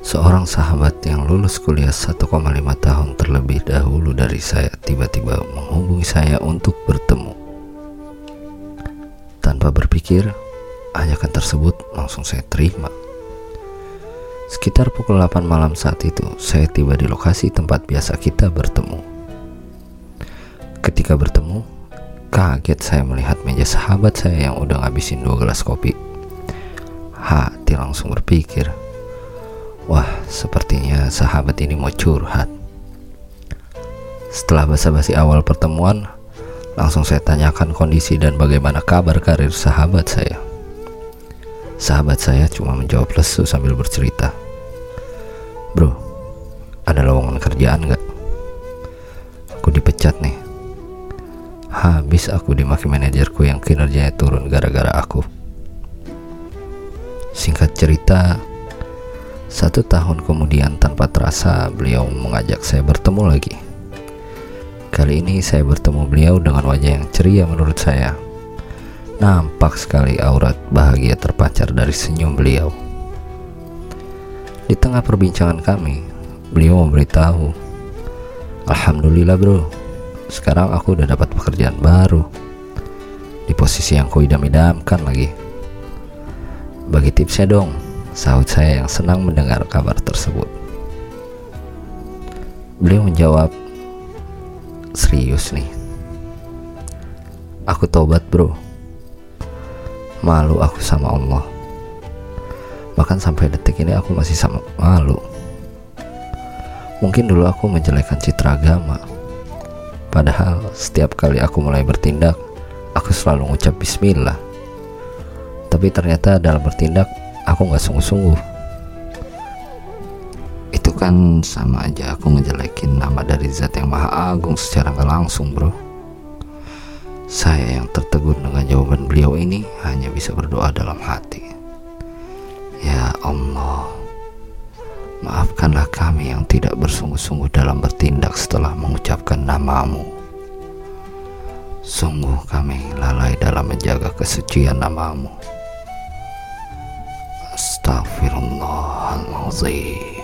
Seorang sahabat yang lulus kuliah 1,5 tahun terlebih dahulu dari saya tiba-tiba menghubungi saya untuk bertemu. Tanpa berpikir, ajakan tersebut langsung saya terima. Sekitar pukul 8 malam saat itu, saya tiba di lokasi tempat biasa kita bertemu. Ketika bertemu, kaget saya melihat meja sahabat saya yang udah ngabisin dua gelas kopi. Hati langsung berpikir, wah sepertinya sahabat ini mau curhat. Setelah basa-basi awal pertemuan, langsung saya tanyakan kondisi dan bagaimana kabar karir sahabat saya. Sahabat saya cuma menjawab lesu sambil bercerita. Bro, ada lowongan kerjaan gak? Aku dipecat nih. Habis aku dimaki manajerku yang kinerjanya turun gara-gara aku. Singkat cerita, satu tahun kemudian tanpa terasa beliau mengajak saya bertemu lagi. Kali ini saya bertemu beliau dengan wajah yang ceria menurut saya. Nampak sekali aurat bahagia terpancar dari senyum beliau. Di tengah perbincangan kami, beliau memberitahu, Alhamdulillah bro, sekarang aku udah dapat pekerjaan baru. Di posisi yang kuidam-idamkan lagi. Bagi tipsnya dong, sahut saya yang senang mendengar kabar tersebut. Beliau menjawab, serius nih. Aku tobat bro. Malu aku sama Allah. Bahkan sampai detik ini aku masih sama malu. Mungkin dulu aku menjelekkan citra agama. Padahal setiap kali aku mulai bertindak, aku selalu ngucap bismillah tapi ternyata dalam bertindak aku nggak sungguh-sungguh. Itu kan sama aja aku ngejelekin nama dari zat yang maha agung secara nggak langsung bro. Saya yang tertegun dengan jawaban beliau ini hanya bisa berdoa dalam hati. Ya Allah maafkanlah kami yang tidak bersungguh-sungguh dalam bertindak setelah mengucapkan namamu. Sungguh kami lalai dalam menjaga kesucian namamu. أستغفر الله العظيم.